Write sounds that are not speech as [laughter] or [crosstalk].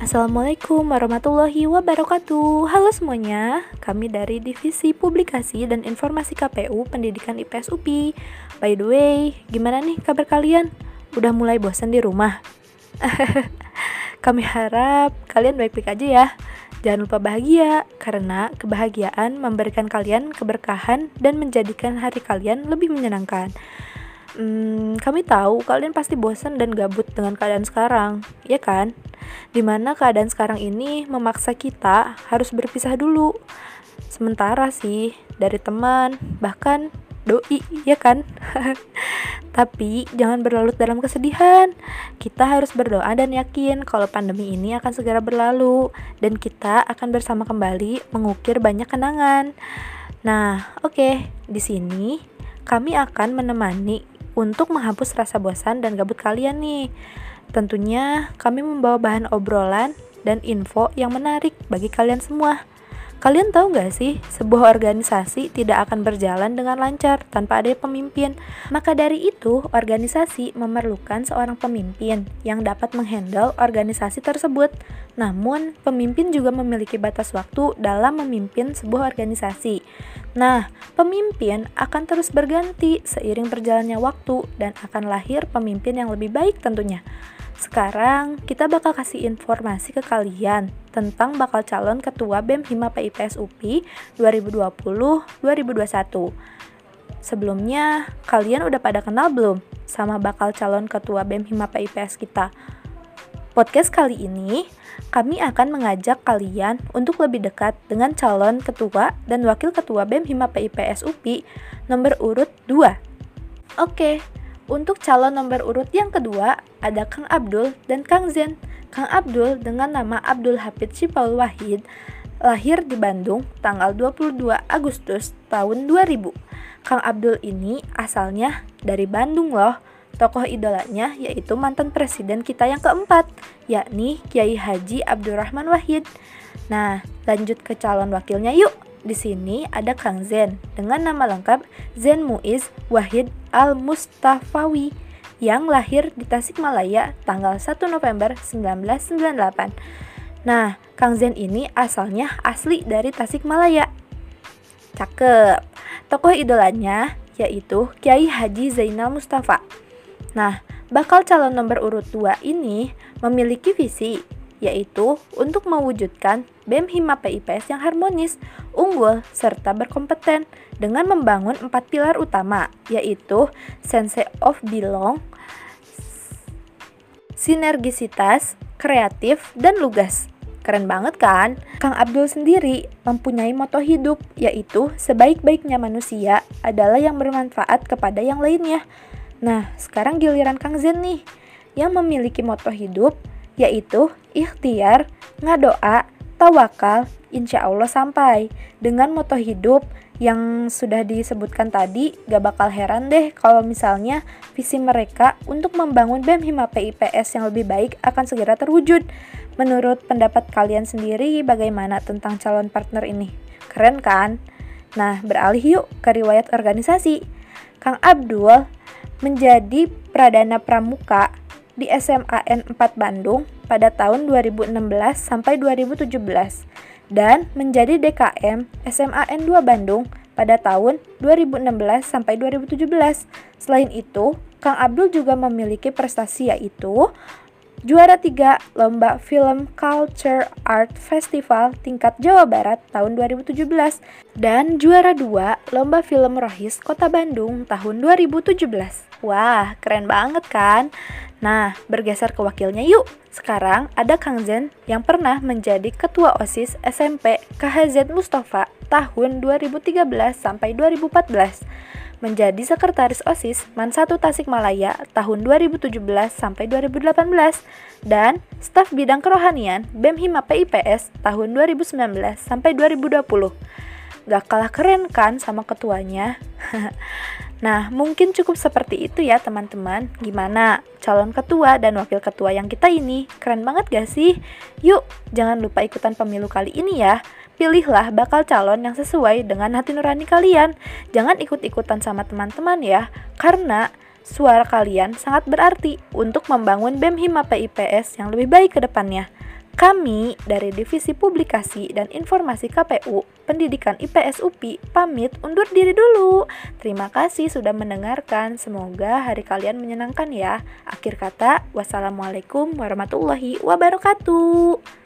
Assalamualaikum warahmatullahi wabarakatuh Halo semuanya, kami dari Divisi Publikasi dan Informasi KPU Pendidikan IPS UPI By the way, gimana nih kabar kalian? Udah mulai bosan di rumah? [laughs] kami harap kalian baik-baik aja ya Jangan lupa bahagia, karena kebahagiaan memberikan kalian keberkahan dan menjadikan hari kalian lebih menyenangkan. Hmm, kami tahu kalian pasti bosan dan gabut dengan keadaan sekarang, ya kan? Di mana keadaan sekarang ini memaksa kita harus berpisah dulu. Sementara sih, dari teman, bahkan doi, ya kan? [laughs] Tapi jangan berlarut dalam kesedihan. Kita harus berdoa dan yakin kalau pandemi ini akan segera berlalu dan kita akan bersama kembali mengukir banyak kenangan. Nah, oke, okay. di sini kami akan menemani untuk menghapus rasa bosan dan gabut kalian nih. Tentunya kami membawa bahan obrolan dan info yang menarik bagi kalian semua. Kalian tahu gak sih, sebuah organisasi tidak akan berjalan dengan lancar tanpa ada pemimpin. Maka dari itu, organisasi memerlukan seorang pemimpin yang dapat menghandle organisasi tersebut. Namun, pemimpin juga memiliki batas waktu dalam memimpin sebuah organisasi. Nah, pemimpin akan terus berganti seiring berjalannya waktu dan akan lahir pemimpin yang lebih baik tentunya. Sekarang kita bakal kasih informasi ke kalian tentang bakal calon ketua BEM Hima PIPS UPI 2020-2021. Sebelumnya, kalian udah pada kenal belum sama bakal calon ketua BEM Hima PIPS kita? Podcast kali ini, kami akan mengajak kalian untuk lebih dekat dengan calon ketua dan wakil ketua BEM Hima PIPS UPI nomor urut 2. Oke, untuk calon nomor urut yang kedua, ada Kang Abdul dan Kang Zen. Kang Abdul dengan nama Abdul Hafid Sipaul Wahid lahir di Bandung tanggal 22 Agustus tahun 2000. Kang Abdul ini asalnya dari Bandung loh. Tokoh idolanya yaitu mantan presiden kita yang keempat, yakni Kiai Haji Abdurrahman Wahid. Nah, lanjut ke calon wakilnya yuk. Di sini ada Kang Zen dengan nama lengkap Zen Muiz Wahid Al-Mustafawi yang lahir di Tasikmalaya tanggal 1 November 1998. Nah, Kang Zen ini asalnya asli dari Tasikmalaya. Cakep. Tokoh idolanya yaitu Kiai Haji Zainal Mustafa. Nah, bakal calon nomor urut 2 ini memiliki visi yaitu untuk mewujudkan BEM Hima PIPS yang harmonis, unggul, serta berkompeten dengan membangun empat pilar utama, yaitu sense of belong, sinergisitas, kreatif, dan lugas. Keren banget kan? Kang Abdul sendiri mempunyai moto hidup, yaitu sebaik-baiknya manusia adalah yang bermanfaat kepada yang lainnya. Nah, sekarang giliran Kang Zen nih, yang memiliki moto hidup yaitu ikhtiar, ngadoa, tawakal, insya Allah sampai. Dengan moto hidup yang sudah disebutkan tadi, gak bakal heran deh kalau misalnya visi mereka untuk membangun BEM Hima PIPS yang lebih baik akan segera terwujud. Menurut pendapat kalian sendiri, bagaimana tentang calon partner ini? Keren kan? Nah, beralih yuk ke riwayat organisasi. Kang Abdul menjadi Pradana Pramuka di SMAN 4 Bandung pada tahun 2016 sampai 2017 dan menjadi DKM SMAN 2 Bandung pada tahun 2016 sampai 2017. Selain itu, Kang Abdul juga memiliki prestasi yaitu juara 3 Lomba Film Culture Art Festival tingkat Jawa Barat tahun 2017 dan juara 2 Lomba Film Rohis Kota Bandung tahun 2017. Wah, keren banget kan? Nah, bergeser ke wakilnya yuk. Sekarang ada Kang Zen yang pernah menjadi ketua OSIS SMP KHZ Mustafa tahun 2013 sampai 2014 menjadi sekretaris OSIS MAN 1 Tasikmalaya tahun 2017 sampai 2018 dan staf bidang kerohanian BEM Hima PIPS tahun 2019 sampai 2020. Gak kalah keren kan sama ketuanya? [laughs] Nah, mungkin cukup seperti itu ya teman-teman. Gimana calon ketua dan wakil ketua yang kita ini? Keren banget gak sih? Yuk, jangan lupa ikutan pemilu kali ini ya. Pilihlah bakal calon yang sesuai dengan hati nurani kalian. Jangan ikut-ikutan sama teman-teman ya, karena suara kalian sangat berarti untuk membangun BEM Hima PIPS yang lebih baik ke depannya. Kami dari Divisi Publikasi dan Informasi KPU Pendidikan IPS UPI pamit undur diri dulu. Terima kasih sudah mendengarkan. Semoga hari kalian menyenangkan ya. Akhir kata, wassalamualaikum warahmatullahi wabarakatuh.